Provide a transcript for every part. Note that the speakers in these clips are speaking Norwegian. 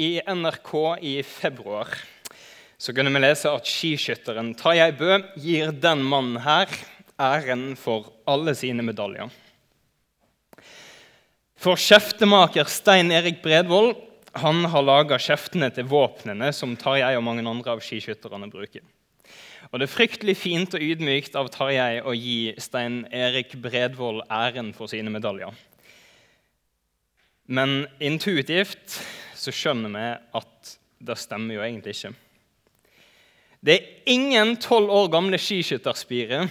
I NRK i februar så kunne vi lese at skiskytteren Tarjei Bø gir den mannen her æren for alle sine medaljer. For kjeftemaker Stein Erik Bredvold han har laga kjeftene til våpnene som Tarjei og mange andre av skiskytterne bruker. Og Det er fryktelig fint og ydmykt av Tarjei å gi Stein Erik Bredvold æren for sine medaljer. Men intuitivt så skjønner vi at det stemmer jo egentlig ikke. Det er ingen tolv år gamle skiskytterspire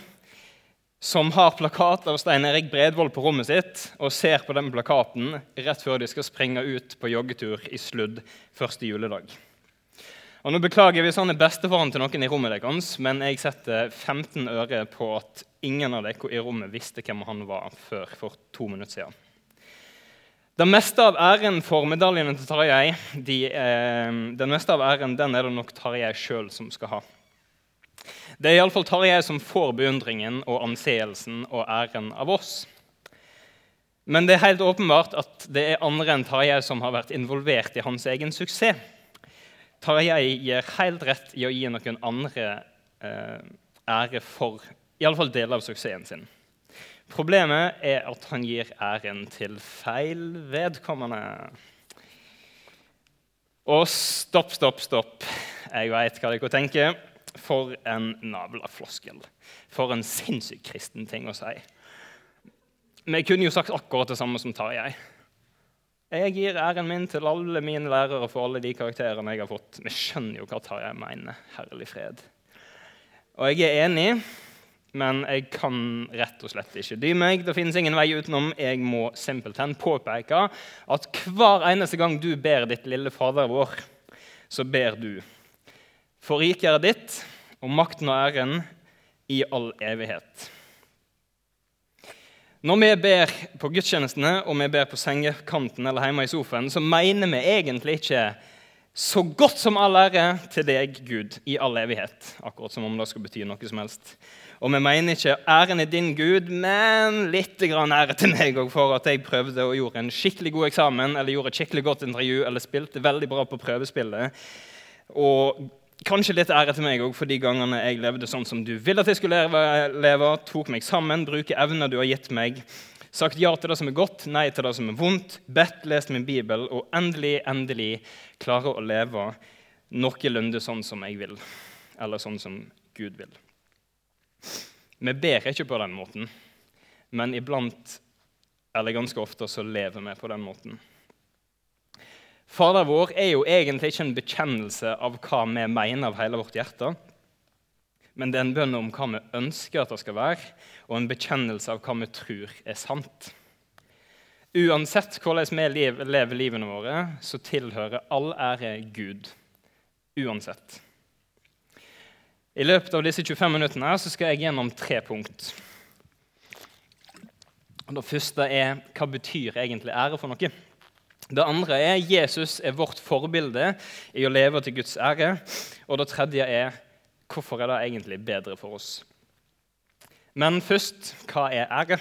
som har plakat av Stein Erik Bredvold på rommet sitt og ser på den plakaten rett før de skal springe ut på joggetur i sludd første juledag. Og nå Beklager hvis han er bestefaren til noen i rommet deres, men jeg setter 15 øre på at ingen av dere i rommet visste hvem han var før for to minutter siden. Det meste av æren for medaljene til Tarjei de, eh, den meste av æren den er det nok Tarjei sjøl som skal ha. Det er iallfall Tarjei som får beundringen og anseelsen og æren av oss. Men det er helt åpenbart at det er andre enn Tarjei som har vært involvert i hans egen suksess. Tarjei gir helt rett i å gi noen andre eh, ære for iallfall deler av suksessen sin. Problemet er at han gir æren til feil vedkommende. Og stopp, stopp, stopp. Jeg veit hva dere tenker. For en navlefloskel. For en sinnssykt kristen ting å si. Vi kunne jo sagt akkurat det samme som Tarjei. Jeg gir æren min til alle mine lærere for alle de karakterene jeg har fått. Vi skjønner jo hva Tarjei mener. Herlig fred. Og jeg er enig men jeg kan rett og slett ikke dy meg. Det finnes ingen vei utenom. Jeg må simpelthen påpeke at hver eneste gang du ber ditt lille Fader vår, så ber du For riket ditt, og makten og æren i all evighet. Når vi ber på gudstjenestene og vi ber på sengekanten eller hjemme i sofaen, så mener vi egentlig ikke så godt som all ære til deg, Gud, i all evighet. Akkurat som om det skal bety noe som helst. Og vi mener ikke æren er din Gud, men litt grann ære til meg òg for at jeg prøvde og gjorde en skikkelig god eksamen eller gjorde et skikkelig godt intervju eller spilte veldig bra på prøvespillet. Og kanskje litt ære til meg òg for de gangene jeg levde sånn som du ville at jeg skulle leve, leve tok meg sammen, bruke evner du har gitt meg. Sagt ja til det som er godt, nei til det som er vondt. Bedt, lest min bibel og endelig, endelig klare å leve noenlunde sånn som jeg vil. Eller sånn som Gud vil. Vi ber ikke på den måten, men iblant, eller ganske ofte, så lever vi på den måten. Fader vår er jo egentlig ikke en bekjennelse av hva vi mener av hele vårt hjerte, men det er en bønn om hva vi ønsker at det skal være, og en bekjennelse av hva vi tror er sant. Uansett hvordan vi lever livene våre, så tilhører all ære Gud. Uansett. I løpet av disse 25 minuttene så skal jeg gjennom tre punkt. Det første er hva betyr egentlig ære for noe? Det andre er Jesus er vårt forbilde i å leve til Guds ære. Og det tredje er hvorfor er det egentlig bedre for oss? Men først hva er ære?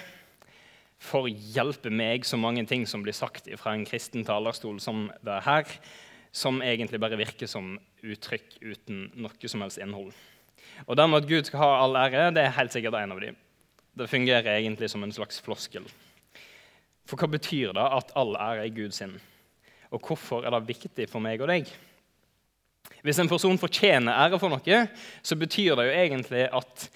For hjelpe meg så mange ting som blir sagt fra en kristen talerstol som det er her, som egentlig bare virker som uttrykk uten noe som helst innhold. Og dermed at Gud skal ha all ære, det er helt sikkert en av dem. Det fungerer egentlig som en slags floskel. For hva betyr det at all ære er Gud sin? Og hvorfor er det viktig for meg og deg? Hvis en person fortjener ære for noe, så betyr det jo egentlig at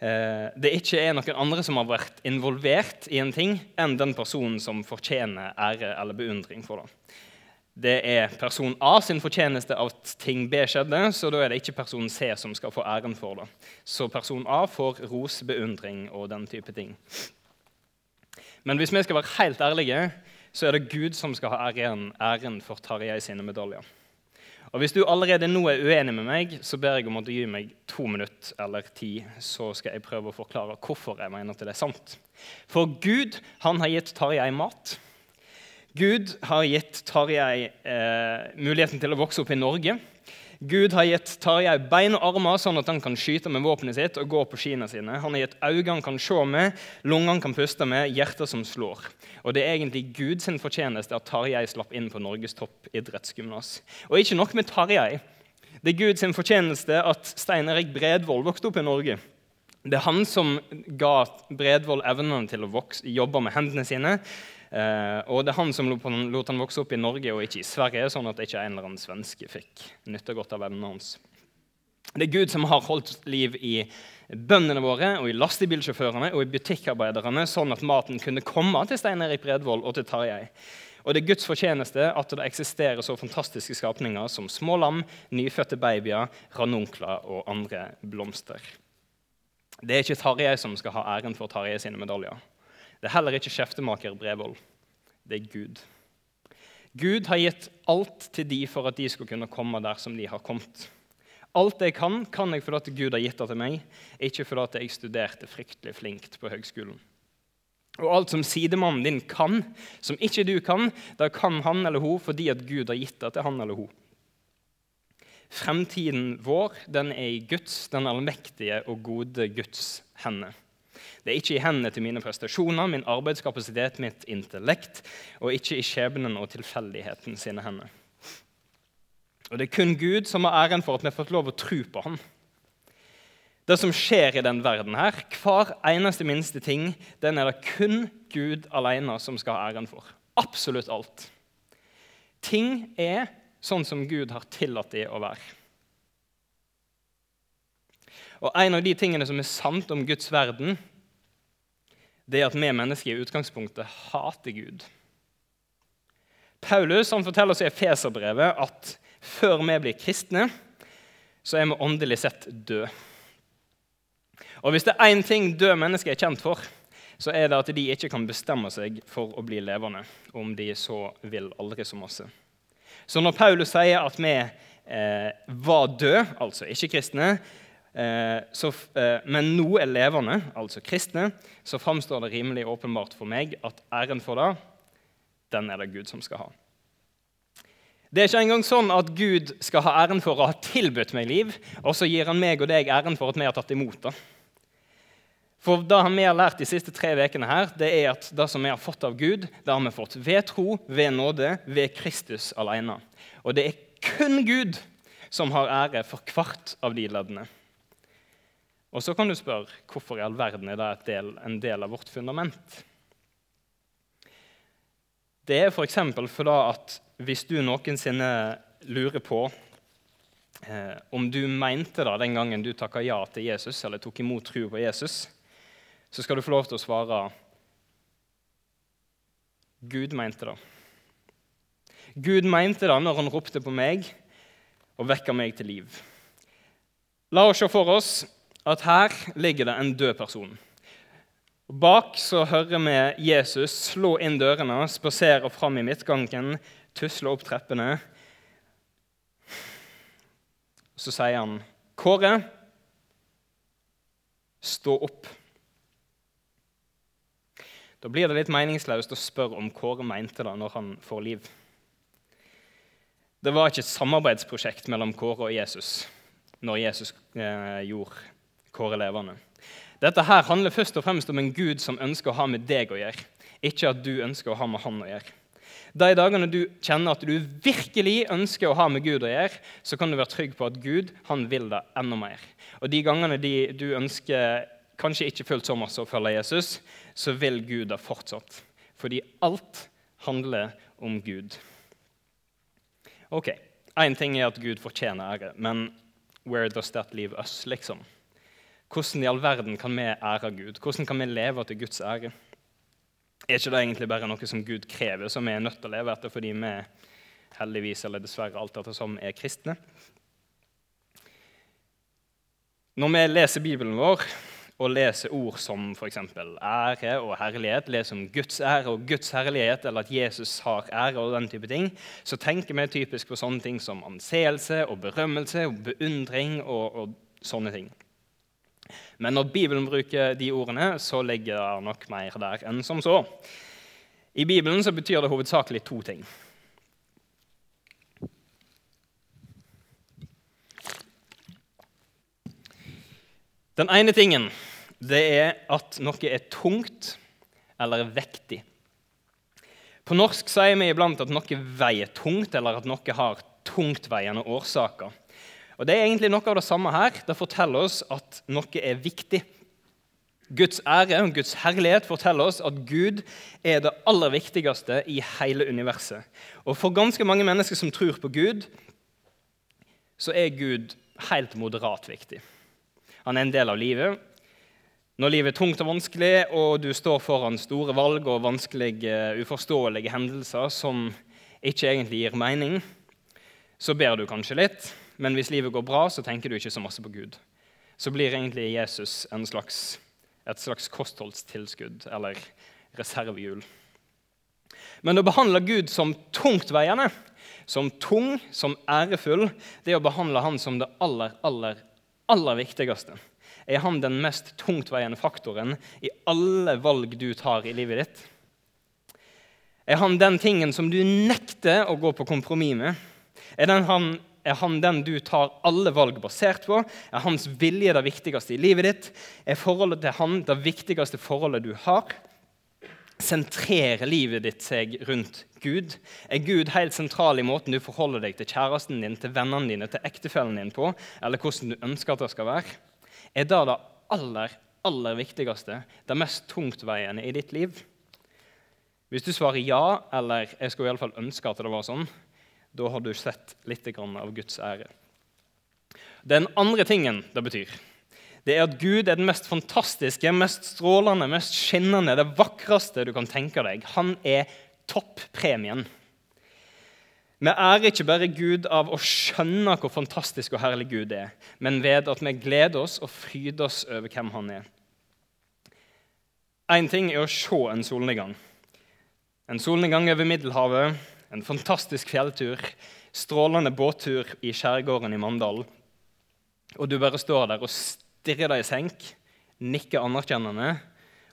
eh, det ikke er noen andre som har vært involvert i en ting, enn den personen som fortjener ære eller beundring for det det er person A sin fortjeneste at ting B skjedde, så da er det ikke person C som skal få æren for det. Så person A får ros, beundring og den type ting. Men hvis vi skal være helt ærlige, så er det Gud som skal ha æren, æren for Tarjei sine medaljer. Og Hvis du allerede nå er uenig med meg, så ber jeg om at du gir meg to minutter eller ti, så skal jeg prøve å forklare hvorfor jeg mener at det er sant. For Gud han har gitt Tarjei mat. Gud har gitt Tarjei eh, muligheten til å vokse opp i Norge. Gud har gitt Tarjei bein og armer sånn at han kan skyte med våpenet sitt og gå på skiene sine. Han har gitt øyne han kan se med, lunger han kan puste med, hjerter som slår. Og Det er egentlig Guds fortjeneste at Tarjei slapp inn på Norges toppidrettsgymnas. Og ikke nok med Tarjei. Det er Guds fortjeneste at Stein Erik Bredvold vokste opp i Norge. Det er han som ga Bredvold evnene til å vokse, jobbe med hendene sine. Eh, og det er han som lot han vokse opp i Norge og ikke i Sverige, sånn at ikke en eller annen svenske fikk nytte godt av vennene hans. Det er Gud som har holdt liv i bøndene våre og i lastebilsjåførene og i butikkarbeiderne, sånn at maten kunne komme til Stein Erik Bredvold og til Tarjei. Og det er Guds fortjeneste at det eksisterer så fantastiske skapninger som små lam, nyfødte babyer, ranunkler og andre blomster. Det er ikke Tarjei som skal ha æren for Tarjei sine medaljer. Det er heller ikke kjeftemaker Brevold. Det er Gud. Gud har gitt alt til de for at de skulle kunne komme der som de har kommet. Alt jeg kan, kan jeg fordi Gud har gitt det til meg, ikke fordi jeg studerte fryktelig flinkt på høgskolen. Og alt som sidemannen din kan, som ikke du kan, da kan han eller hun fordi at Gud har gitt det til han eller hun. Fremtiden vår den er i Guds, den allmektige og gode Guds hender. Det er ikke i hendene til mine prestasjoner, min arbeidskapasitet, mitt intellekt, og ikke i skjebnen og tilfeldigheten sine hender. Og Det er kun Gud som har æren for at vi har fått lov å tro på ham. Det som skjer i den verden, her, hver eneste minste ting, den er det kun Gud alene som skal ha æren for. Absolutt alt. Ting er sånn som Gud har tillatt dem å være. Og En av de tingene som er sant om Guds verden, det er at vi mennesker i utgangspunktet hater Gud. Paulus han forteller oss i Efeserbrevet at før vi blir kristne, så er vi åndelig sett døde. Og Hvis det er én ting døde mennesker er kjent for, så er det at de ikke kan bestemme seg for å bli levende, om de så vil aldri så masse. Så når Paulus sier at vi eh, var døde, altså ikke kristne, eh, så, eh, men nå er levende, altså kristne, så framstår det rimelig åpenbart for meg at æren for det, den er det Gud som skal ha. Det er ikke engang sånn at Gud skal ha æren for å ha tilbudt meg liv, og så gir han meg og deg æren for at vi har tatt imot det. For det vi har lært de siste tre ukene, her, det er at det som vi har fått av Gud, det har vi fått ved tro, ved nåde, ved Kristus alene. Og det er kun Gud som har ære for hvert av de leddene. Og så kan du spørre hvorfor i all verden er det del, en del av vårt fundament. Det er f.eks. For fordi at hvis du noensinne lurer på eh, om du mente det den gangen du takka ja til Jesus, eller tok imot tro på Jesus, så skal du få lov til å svare Gud mente det. Gud mente det når han ropte på meg og vekka meg til liv. La oss se for oss at her ligger det en død person. Bak så hører vi Jesus slå inn dørene, spasere fram i midtgangen, tusle opp treppene. Så sier han, 'Kåre, stå opp.' Da blir det litt meningsløst å spørre om Kåre mente det når han får liv. Det var ikke et samarbeidsprosjekt mellom Kåre og Jesus når Jesus eh, gjorde Kåre levende. Dette her handler først og fremst om en Gud som ønsker å ha med deg å gjøre, ikke at du ønsker å ha med han å gjøre. De dagene du kjenner at du virkelig ønsker å ha med Gud å gjøre, så kan du være trygg på at Gud han vil det enda mer. Og de gangene de, du ønsker kanskje ikke fullt så masse å følge Jesus, så vil Gud det fortsatt. Fordi alt handler om Gud. Ok, Én ting er at Gud fortjener ære, men where does that leave us, liksom? Hvordan i all verden kan vi ære Gud? Hvordan kan vi leve til Guds ære? Er ikke det egentlig bare noe som Gud krever, som vi er nødt til å leve etter fordi vi heldigvis eller dessverre alt etter som er kristne? Når vi leser Bibelen vår og leser ord som f.eks. ære og herlighet, leser om Guds ære og Guds herlighet, eller at Jesus har ære, og den type ting, så tenker vi typisk på sånne ting som anseelse og berømmelse og beundring og, og sånne ting. Men når Bibelen bruker de ordene, så ligger det nok mer der enn som så. I Bibelen så betyr det hovedsakelig to ting. Den ene tingen det er at noe er tungt eller vektig. På norsk sier vi iblant at noe veier tungt, eller at noe har tungtveiende årsaker. Og Det er egentlig noe av det samme her. Det forteller oss at noe er viktig. Guds ære og Guds herlighet forteller oss at Gud er det aller viktigste i hele universet. Og For ganske mange mennesker som tror på Gud, så er Gud helt moderat viktig. Han er en del av livet. Når livet er tungt og vanskelig, og du står foran store valg og vanskelige, uforståelige hendelser som ikke egentlig gir mening, så ber du kanskje litt. Men hvis livet går bra, så tenker du ikke så masse på Gud. Så blir egentlig Jesus slags, et slags kostholdstilskudd eller reservehjul. Men å behandle Gud som tungtveiende, som tung, som ærefull, det er å behandle han som det aller, aller, aller viktigste? Er han den mest tungtveiende faktoren i alle valg du tar i livet ditt? Er han den tingen som du nekter å gå på kompromiss med? Er, den han, er han den du tar alle valg basert på? Er hans vilje det viktigste i livet ditt? Er forholdet til han det viktigste forholdet du har? Sentrerer livet ditt seg rundt Gud? Er Gud helt sentral i måten du forholder deg til kjæresten din, til vennene dine, til ektefellen din på, eller hvordan du ønsker at det skal være? Er det det aller, aller viktigste, det mest tungtveiende i ditt liv? Hvis du svarer ja, eller jeg skulle i alle fall ønske at det var sånn, da har du sett litt av Guds ære. Den andre tingen det betyr, det er at Gud er den mest fantastiske, mest strålende, mest skinnende, det vakreste du kan tenke deg. Han er toppremien. Vi ærer ikke bare Gud av å skjønne hvor fantastisk og herlig Gud er, men ved at vi gleder oss og fryder oss over hvem han er. Én ting er å se en solnedgang. En solnedgang over Middelhavet, en fantastisk fjelltur, strålende båttur i skjærgården i Mandal. Og du bare står der og stirrer deg i senk, nikker anerkjennende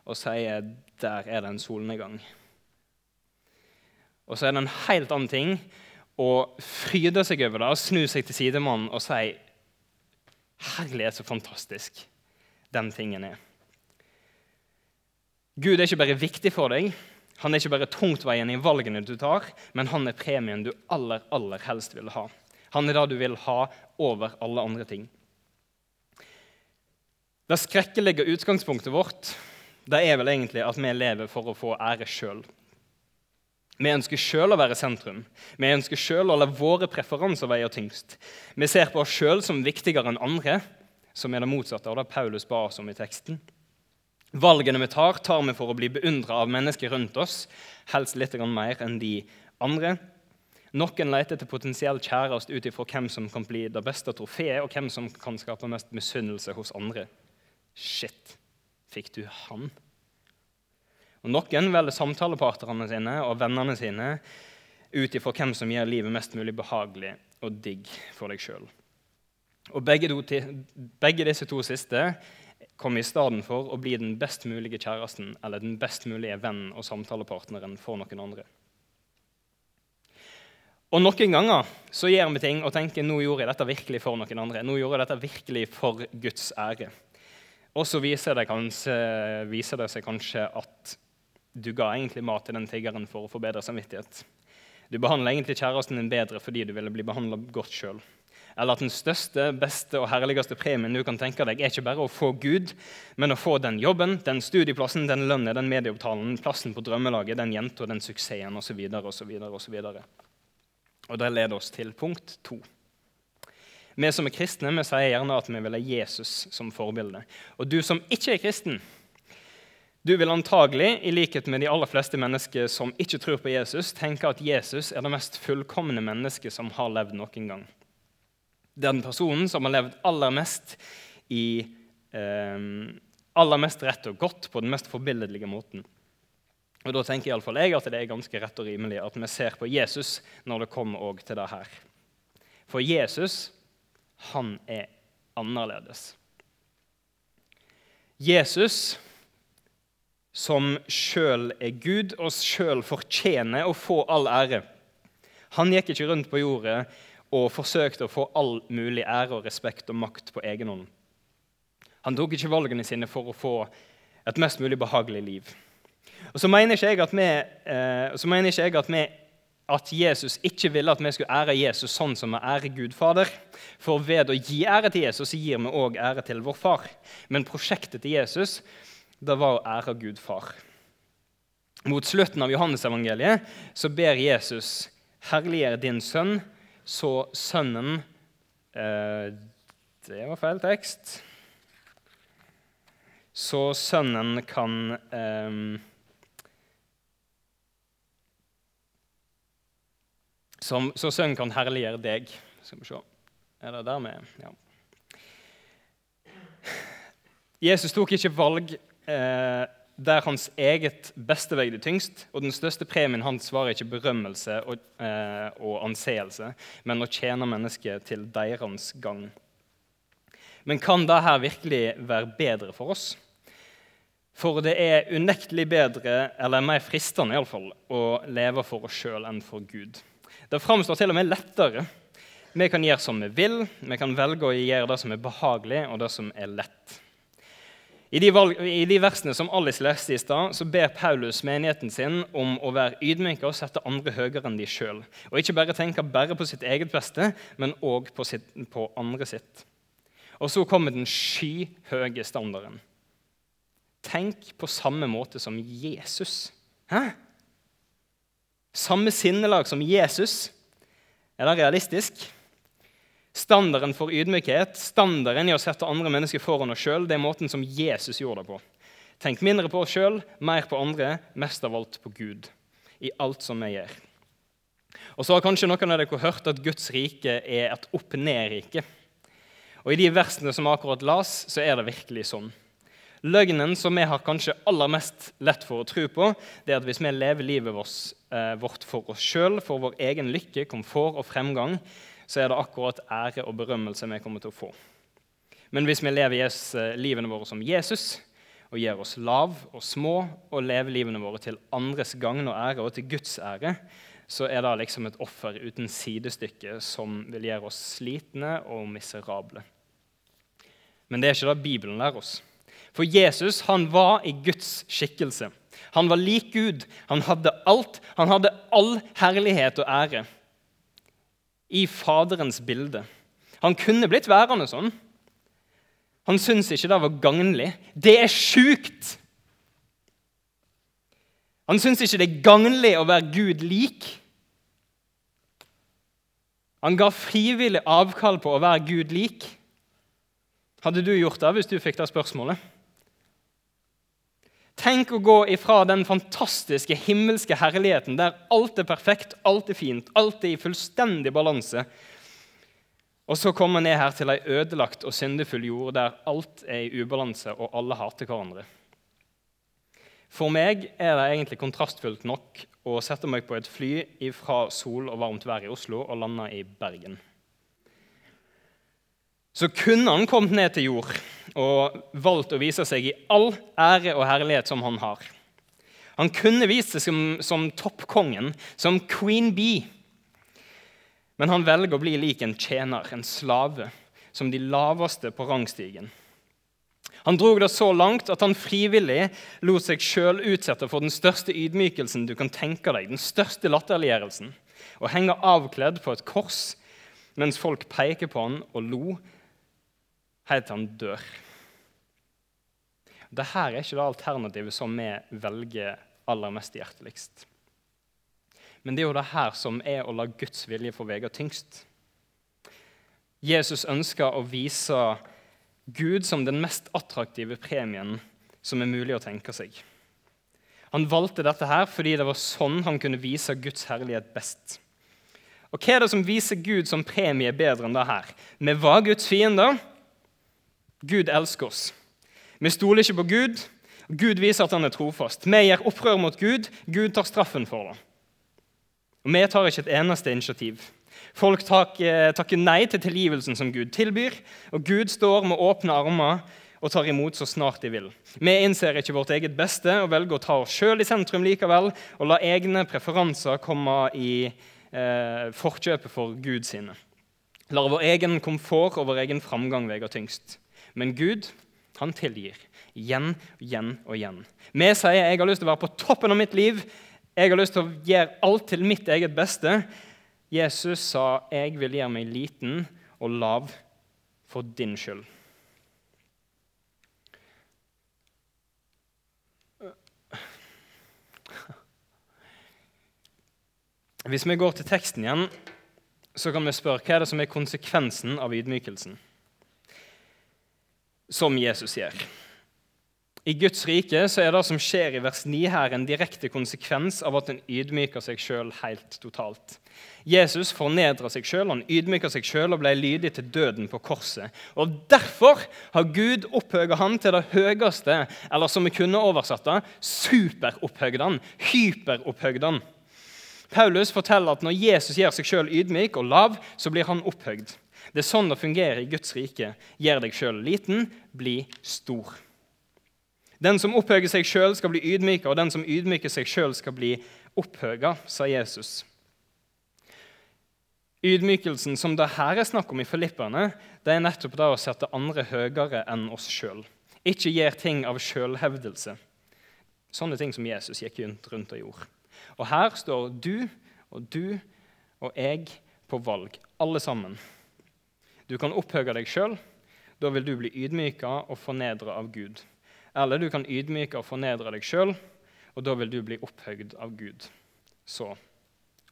og sier 'Der er det en solnedgang'. Og så er det en helt annen ting å fryde seg over det snu seg til sidemannen og si 'Herlighet, så fantastisk den tingen er'. Gud er ikke bare viktig for deg, han er ikke bare tungtveiende i valgene du tar, men han er premien du aller, aller helst vil ha. Han er det du vil ha over alle andre ting. Det skrekkelige utgangspunktet vårt det er vel egentlig at vi lever for å få ære sjøl. Vi ønsker sjøl å være sentrum. Vi ønsker sjøl å la våre preferanser veie tyngst. Vi ser på oss sjøl som viktigere enn andre, som er det motsatte av det Paulus ba oss om i teksten. Valgene vi tar, tar vi for å bli beundra av mennesker rundt oss, helst litt mer enn de andre. Noen leter etter potensiell kjæreste ut ifra hvem som kan bli det beste trofeet, og hvem som kan skape mest misunnelse hos andre. Shit, fikk du han? Og Noen velger samtalepartnerne sine og vennene sine ut ifra hvem som gjør livet mest mulig behagelig og digg for deg sjøl. Begge, begge, disse to siste kommer i stedet for å bli den best mulige kjæresten eller den best mulige vennen og samtalepartneren for noen andre. Og Noen ganger så gjør vi ting og tenker nå gjorde jeg dette virkelig for noen andre. Nå gjorde jeg dette virkelig for Guds ære. Og så viser, viser det, seg kanskje at du ga egentlig mat til den tiggeren for å få bedre samvittighet. Du behandler egentlig kjæresten din bedre fordi du ville bli behandla godt sjøl. Eller at den største, beste og herligste premien du kan tenke deg, er ikke bare å få Gud, men å få den jobben, den studieplassen, den lønnen, den medieopptalen, plassen på drømmelaget, den jenta, den suksessen osv. osv. osv. Og det leder oss til punkt to. Vi som er kristne, vi sier gjerne at vi vil ha Jesus som forbilde. Og du som ikke er kristen, du vil antagelig, i likhet med de aller fleste mennesker som ikke tror på Jesus, tenke at Jesus er det mest fullkomne mennesket som har levd noen gang. Den personen som har levd aller mest i eh, aller mest rett og godt på den mest forbilledlige måten. Og Da tenker iallfall jeg at det er ganske rett og rimelig at vi ser på Jesus når det kommer til det her. For Jesus han er annerledes. Jesus som sjøl er Gud og sjøl fortjener å få all ære. Han gikk ikke rundt på jordet og forsøkte å få all mulig ære og respekt og makt på egen hånd. Han tok ikke valgene sine for å få et mest mulig behagelig liv. Og Så mener ikke jeg at, vi, eh, mener ikke jeg at, vi, at Jesus ikke ville at vi skulle ære Jesus sånn som vi ærer Gud Fader. For ved å gi ære til Jesus så gir vi òg ære til vår far. Men prosjektet til Jesus det var å ære Gud Far. Mot slutten av Johannesevangeliet så ber Jesus herliggjøre din sønn, så sønnen eh, Det var feil tekst. Så sønnen kan eh, som, Så sønnen kan herliggjøre deg. Skal vi se. Er det der vi er? Ja. Jesus tok ikke valg eh, der hans eget beste veide tyngst, og den største premien hans var ikke berømmelse og, eh, og anseelse, men å tjene mennesket til deres gang. Men kan dette virkelig være bedre for oss? For det er unektelig bedre, eller mer fristende iallfall, å leve for oss sjøl enn for Gud. Det framstår til og med lettere. Vi kan gjøre som vi vil, vi kan velge å gjøre det som er behagelig, og det som er lett. I de, valg, I de, versene som Alice leste i stad, så ber Paulus menigheten sin om å være ydmyke og sette andre høyere enn de sjøl. Og ikke bare tenke bare på sitt eget beste, men òg på, på, andre sitt. Og så kommer den skyhøye standarden. Tenk på samme måte som Jesus. Hæ? Samme sinnelag som Jesus. Er det realistisk? Standarden for ydmykhet, standarden i å sette andre mennesker foran oss sjøl, det er måten som Jesus gjorde det på. Tenk mindre på oss sjøl, mer på andre, mest av alt på Gud. I alt som vi gjør. Og så har kanskje noen av dere hørt at Guds rike er et opp-ned-rike. Og I de versene som akkurat las, så er det virkelig sånn. Løgnen som vi har kanskje aller mest lett for å tro på, det er at hvis vi lever livet eh, vårt for oss sjøl, for vår egen lykke, komfort og fremgang, så er det akkurat ære og berømmelse vi kommer til å få. Men hvis vi lever Jesus, livene våre som Jesus og gjør oss lav og små og lever livene våre til andres gagn og ære og til Guds ære, så er det liksom et offer uten sidestykke som vil gjøre oss slitne og miserable. Men det er ikke det Bibelen lærer oss. For Jesus han var i Guds skikkelse. Han var lik Gud. Han hadde alt. Han hadde all herlighet og ære i Faderens bilde. Han kunne blitt værende sånn. Han syntes ikke det var gagnlig. Det er sjukt! Han syntes ikke det er gagnlig å være Gud lik. Han ga frivillig avkall på å være Gud lik. Hadde du gjort det hvis du fikk det spørsmålet? Tenk å gå ifra den fantastiske himmelske herligheten der alt er perfekt, alt er fint, alt er i fullstendig balanse, og så komme ned her til ei ødelagt og syndefull jord der alt er i ubalanse og alle hater hverandre. For meg er det egentlig kontrastfullt nok å sette meg på et fly fra sol og varmt vær i Oslo og lande i Bergen. Så kunne han kommet ned til jord og valgt å vise seg i all ære og herlighet som han har. Han kunne vist seg som, som toppkongen, som queen bee. Men han velger å bli lik en tjener, en slave, som de laveste på rangstigen. Han dro det så langt at han frivillig lot seg sjøl utsette for den største ydmykelsen du kan tenke deg, den største latterliggjørelsen, og henge avkledd på et kors mens folk peker på han og lo helt til han dør. Dette er ikke det alternativet som vi velger aller mest hjerteligst. Men det er jo det her som er å la Guds vilje få veie tyngst. Jesus ønsker å vise Gud som den mest attraktive premien som er mulig å tenke seg. Han valgte dette her fordi det var sånn han kunne vise Guds herlighet best. Og Hva er det som viser Gud som premie bedre enn det her? Vi var Guds fiender. Gud elsker oss. Vi stoler ikke på Gud. Gud viser at han er trofast. Vi gjør opprør mot Gud. Gud tar straffen for det. Og Vi tar ikke et eneste initiativ. Folk takker, takker nei til tilgivelsen som Gud tilbyr, og Gud står med åpne armer og tar imot så snart de vil. Vi innser ikke vårt eget beste og velger å ta oss sjøl i sentrum likevel og la egne preferanser komme i eh, forkjøpet for Gud sine. Lar vår egen komfort og vår egen framgang veie tyngst. Men Gud, han tilgir. Igjen og igjen og igjen. Vi sier jeg har lyst til å være på toppen av mitt liv. Jeg har lyst til å gjøre alt til mitt eget beste. Jesus sa, 'Jeg vil gjøre meg liten og lav for din skyld'. Hvis vi går til teksten igjen, så kan vi spørre hva er det som er konsekvensen av ydmykelsen som Jesus gjør. I Guds rike så er det som skjer i vers 9 her, en direkte konsekvens av at en ydmyker seg sjøl helt totalt. Jesus fornedra seg sjøl, han ydmyka seg sjøl og ble lydig til døden på korset. Og Derfor har Gud opphøga han til det høyeste, eller som vi kunne oversatt det, superopphøyde han, hyperopphøyde han. Paulus forteller at når Jesus gjør seg sjøl ydmyk og lav, så blir han opphøyd. Det er sånn det fungerer i Guds rike. Gjør deg sjøl liten, bli stor. Den som opphøyer seg sjøl, skal bli ydmyka, og den som ydmyker seg sjøl, skal bli opphøya, sa Jesus. Ydmykelsen som det her er snakk om i Filipperne, det er nettopp det å sette andre høyere enn oss sjøl. Ikke gjør ting av sjølhevdelse. Sånne ting som Jesus gikk rundt og gjorde. Og her står du og du og jeg på valg, alle sammen. Du kan opphøye deg sjøl. Da vil du bli ydmyka og fornedra av Gud. Eller du kan ydmyke og fornedre deg sjøl, og da vil du bli opphøyd av Gud. Så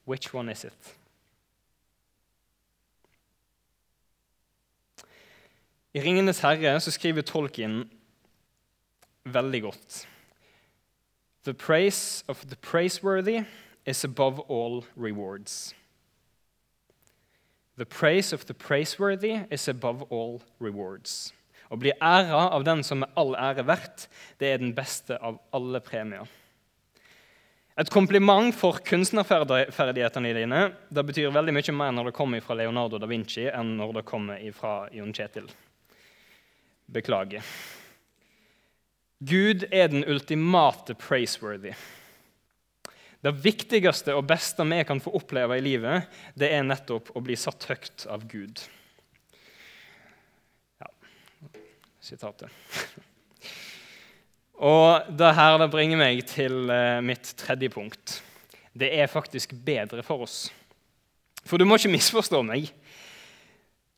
which one is it? I 'Ringenes herre' så skriver Tolkien veldig godt. The praise of the praiseworthy is above all rewards. The praise of the praiseworthy is above all rewards. Å bli æra av den som er all ære verdt, det er den beste av alle premier. Et kompliment for kunstnerferdighetene dine det betyr veldig mye mer når det kommer fra Leonardo da Vinci, enn når det kommer fra Jon Kjetil. Beklager. Gud er den ultimate praiseworthy. Det viktigste og beste vi kan få oppleve i livet, det er nettopp å bli satt høyt av Gud Ja sitatet. Og det her det bringer meg til eh, mitt tredje punkt. Det er faktisk bedre for oss. For du må ikke misforstå meg.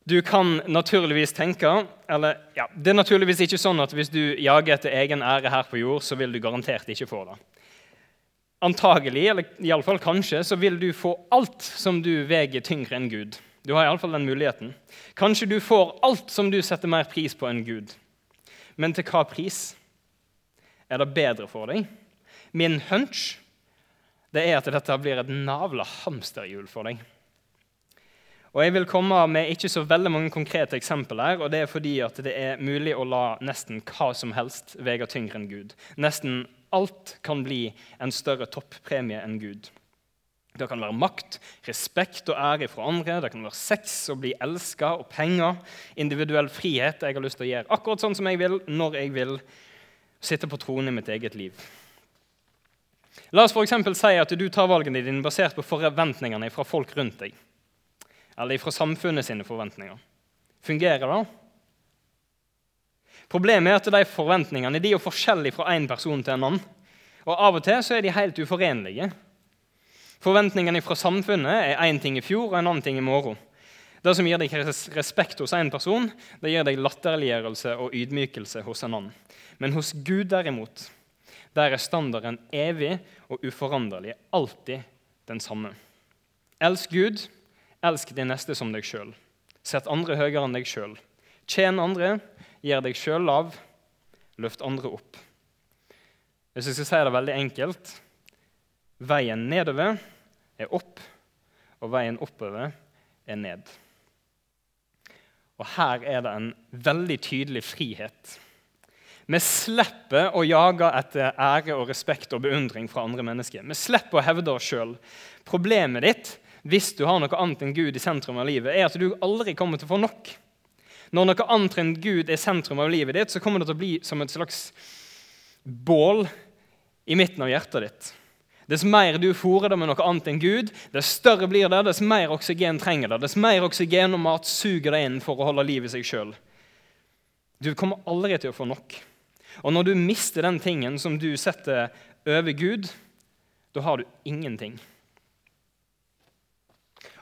Du kan naturligvis tenke eller ja, Det er naturligvis ikke sånn at hvis du jager etter egen ære her på jord, så vil du garantert ikke få det. Antagelig, eller iallfall kanskje, så vil du få alt som du veier tyngre enn Gud. Du har iallfall den muligheten. Kanskje du får alt som du setter mer pris på enn Gud. Men til hva pris? Er det bedre for deg? Min hunch det er at dette blir et navla hamsterhjul for deg. Og Jeg vil komme med ikke så veldig mange konkrete eksempler. og Det er fordi at det er mulig å la nesten hva som helst veie tyngre enn Gud. Nesten alt kan bli en større toppremie enn Gud. Det kan være makt, respekt og ære fra andre, det kan være sex og bli elska og penger, individuell frihet. Jeg har lyst til å gjøre akkurat sånn som jeg vil, når jeg vil. Sitte på tronen i mitt eget liv. La oss for si at du tar valgene dine basert på forventningene fra folk rundt deg. Eller fra samfunnet sine forventninger. Fungerer det? Problemet er at de forventningene de er forskjellige fra én person til en annen. Og Av og til så er de helt uforenlige. Forventningene fra samfunnet er én ting i fjor og en annen ting i morgen. Det som gir deg respekt hos en person, det gir deg latterliggjørelse og ydmykelse hos en annen. Men hos Gud derimot, der er standarden evig og uforanderlig, alltid den samme. Elsk Gud, elsk din neste som deg sjøl. Sett andre høyere enn deg sjøl. Tjen andre, gjør deg sjøl lav, løft andre opp. Hvis jeg skal si det veldig enkelt Veien nedover er opp, og veien oppover er ned. Og Her er det en veldig tydelig frihet. Vi slipper å jage etter ære og respekt og beundring fra andre mennesker. Vi slipper å hevde oss sjøl. Problemet ditt hvis du har noe annet enn Gud i sentrum av livet, er at du aldri kommer til å få nok. Når noe annet enn Gud er sentrum av livet ditt, så kommer det til å bli som et slags bål i midten av hjertet ditt. Dess mer du fôrer det med noe annet enn Gud, dess større blir det, dess mer oksygen trenger det. Dess mer oksygen og mat suger det inn for å holde liv i seg sjøl. Du kommer aldri til å få nok. Og når du mister den tingen som du setter over Gud, da har du ingenting.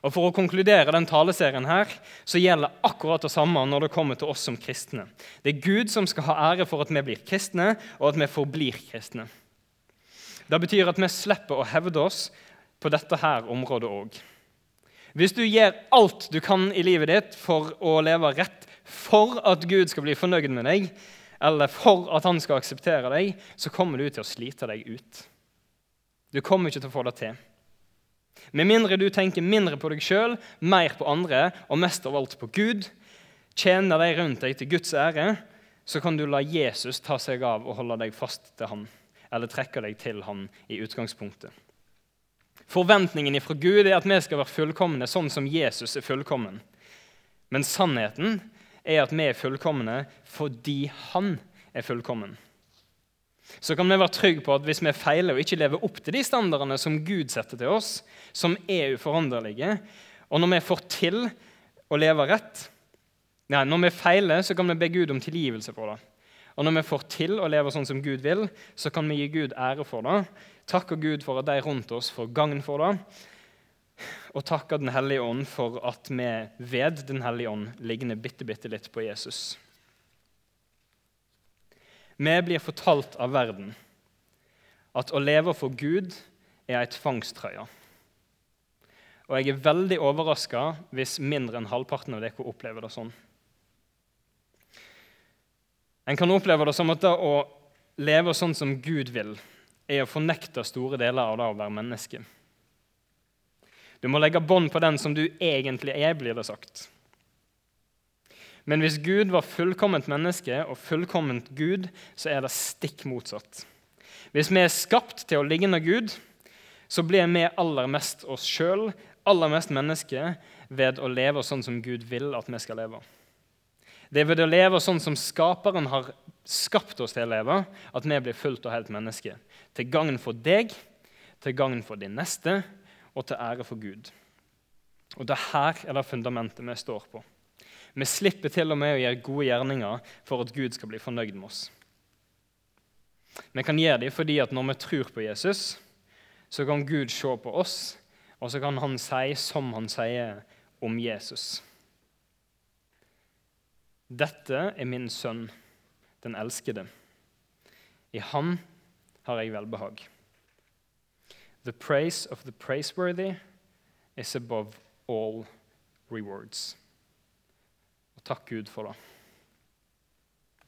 Og For å konkludere den taleserien her, så gjelder akkurat det samme når det kommer til oss som kristne. Det er Gud som skal ha ære for at vi blir kristne, og at vi forblir kristne. Det betyr at vi slipper å hevde oss på dette her området òg. Hvis du gjør alt du kan i livet ditt for å leve rett for at Gud skal bli fornøyd med deg, eller for at han skal akseptere deg, så kommer du til å slite deg ut. Du kommer ikke til å få det til. Med mindre du tenker mindre på deg sjøl, mer på andre og mest av alt på Gud, tjener de rundt deg til Guds ære, så kan du la Jesus ta seg av og holde deg fast til ham, eller trekke deg til ham i utgangspunktet. Forventningen fra Gud er at vi skal være fullkomne sånn som Jesus er fullkommen. Men sannheten er at vi er fullkomne fordi han er fullkommen så kan vi være trygge på at hvis vi feiler og ikke lever opp til de standardene som Gud setter til oss, som er uforanderlige, og når vi får til å leve rett nei, Når vi feiler, så kan vi be Gud om tilgivelse for det. Og når vi får til å leve sånn som Gud vil, så kan vi gi Gud ære for det. Takke Gud for at de rundt oss får gagn for det. Og takke Den hellige ånd for at vi ved Den hellige ånd ligner bitte, bitte litt på Jesus. Vi blir fortalt av verden at å leve for Gud er ei tvangstrøye. Og jeg er veldig overraska hvis mindre enn halvparten av dere opplever det sånn. En kan oppleve det som at det å leve sånn som Gud vil, er å fornekte store deler av det å være menneske. Du må legge bånd på den som du egentlig er, blir det sagt. Men hvis Gud var fullkomment menneske og fullkomment Gud, så er det stikk motsatt. Hvis vi er skapt til å ligge under Gud, så blir vi aller mest oss sjøl, aller mest menneske, ved å leve sånn som Gud vil at vi skal leve. Det er ved å leve sånn som Skaperen har skapt oss til å leve, at vi blir fullt og helt menneske. Til gagn for deg, til gagn for din neste og til ære for Gud. Og det her er det fundamentet vi står på. Vi slipper til og med å gjøre gode gjerninger for at Gud skal bli fornøyd med oss. Vi kan gjøre dem fordi at når vi tror på Jesus, så kan Gud se på oss, og så kan han si som han sier om Jesus. Dette er min sønn, den elskede. I ham har jeg velbehag. The praise of the praiseworthy is above all rewards. Takk Gud for det.